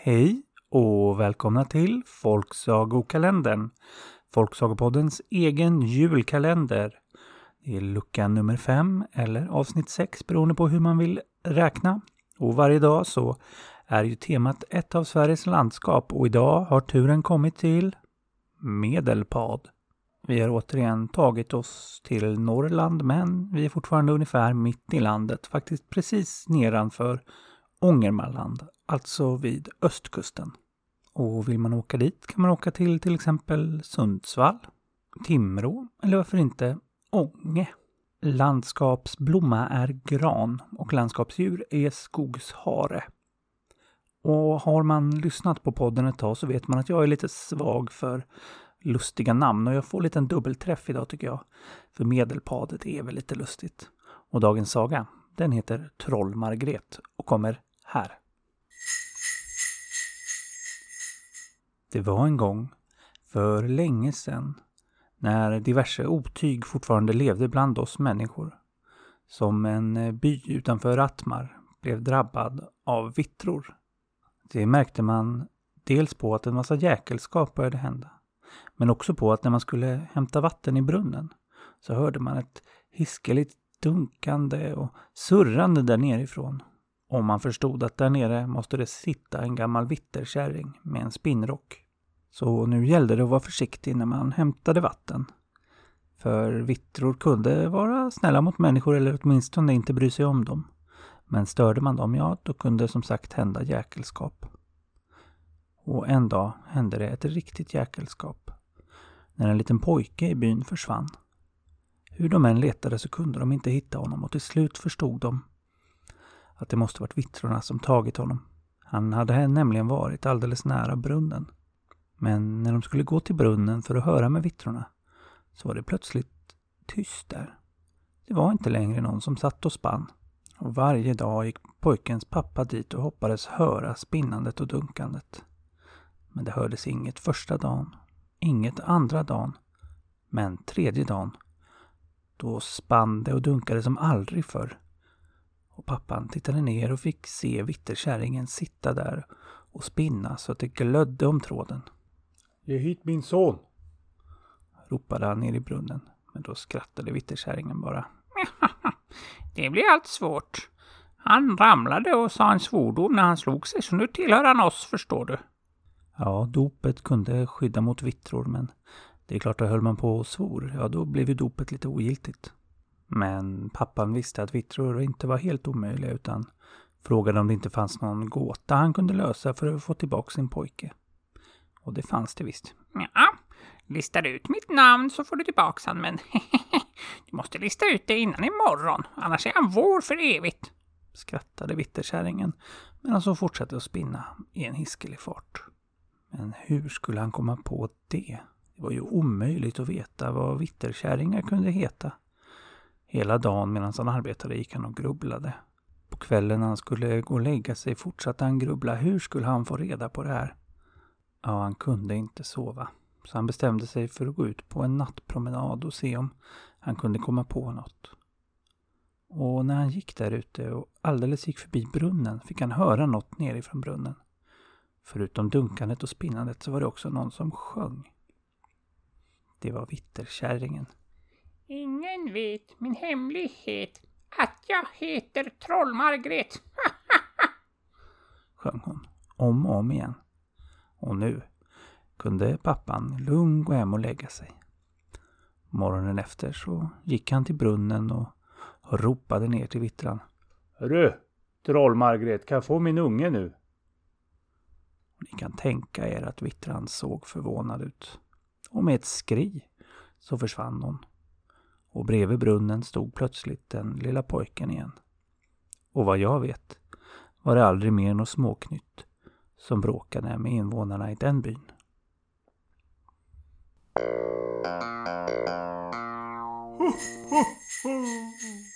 Hej och välkomna till Folksagokalendern. Folksagopoddens egen julkalender. Det är lucka nummer fem eller avsnitt sex beroende på hur man vill räkna. Och varje dag så är ju temat ett av Sveriges landskap och idag har turen kommit till Medelpad. Vi har återigen tagit oss till Norrland men vi är fortfarande ungefär mitt i landet, faktiskt precis nedanför Ångermanland, alltså vid östkusten. Och vill man åka dit kan man åka till till exempel Sundsvall, Timrå eller varför inte Ånge. Landskapsblomma är gran och landskapsdjur är skogshare. Och har man lyssnat på podden ett tag så vet man att jag är lite svag för lustiga namn och jag får lite en dubbelträff idag tycker jag. För Medelpadet är väl lite lustigt. Och dagens saga, den heter Troll-Margret och kommer här. Det var en gång, för länge sedan, när diverse otyg fortfarande levde bland oss människor, som en eh, by utanför Rattmar blev drabbad av vittror. Det märkte man dels på att en massa jäkelskap började hända, men också på att när man skulle hämta vatten i brunnen så hörde man ett hiskeligt dunkande och surrande där nerifrån. Och man förstod att där nere måste det sitta en gammal vitterkärring med en spinnrock. Så nu gällde det att vara försiktig när man hämtade vatten. För vittror kunde vara snälla mot människor eller åtminstone inte bry sig om dem. Men störde man dem, ja, då kunde som sagt hända jäkelskap. Och en dag hände det ett riktigt jäkelskap. När en liten pojke i byn försvann. Hur de än letade så kunde de inte hitta honom och till slut förstod de att det måste varit vittrorna som tagit honom. Han hade nämligen varit alldeles nära brunnen. Men när de skulle gå till brunnen för att höra med vittrorna så var det plötsligt tyst där. Det var inte längre någon som satt och spann. Och varje dag gick pojkens pappa dit och hoppades höra spinnandet och dunkandet. Men det hördes inget första dagen, inget andra dagen. Men tredje dagen, då spann det och dunkade som aldrig förr. Pappan tittade ner och fick se vitterkärringen sitta där och spinna så att det glödde om tråden. Ge hit min son! ropade han ner i brunnen. Men då skrattade vitterkärringen bara. Det blir allt svårt. Han ramlade och sa en svordom när han slog sig, så nu tillhör han oss, förstår du. Ja, dopet kunde skydda mot vittror, men det är klart att höll man på och svor, ja då blev ju dopet lite ogiltigt. Men pappan visste att vittror inte var helt omöjliga utan frågade om det inte fanns någon gåta han kunde lösa för att få tillbaka sin pojke. Och det fanns det visst. Ja, listar du ut mitt namn så får du tillbaka han, men du måste lista ut det innan imorgon, annars är han vår för evigt. Skrattade vitterkärringen medan hon fortsatte att spinna i en hiskelig fart. Men hur skulle han komma på det? Det var ju omöjligt att veta vad vitterkärringar kunde heta. Hela dagen medan han arbetade gick han och grubblade. På kvällen när han skulle gå och lägga sig fortsatte han grubbla. Hur skulle han få reda på det här? Ja, han kunde inte sova. Så han bestämde sig för att gå ut på en nattpromenad och se om han kunde komma på något. Och när han gick där ute och alldeles gick förbi brunnen fick han höra något nerifrån brunnen. Förutom dunkandet och spinnandet så var det också någon som sjöng. Det var vitterkärringen. Ingen vet min hemlighet, att jag heter Troll-Margret. sjöng hon om och om igen. Och nu kunde pappan lugn gå hem och lägga sig. Morgonen efter så gick han till brunnen och ropade ner till vittran. Hörru, Troll-Margret, kan jag få min unge nu? Ni kan tänka er att vittran såg förvånad ut. Och med ett skri så försvann hon. Och bredvid brunnen stod plötsligt den lilla pojken igen. Och vad jag vet var det aldrig mer något småknytt som bråkade med invånarna i den byn. Ho, ho, ho.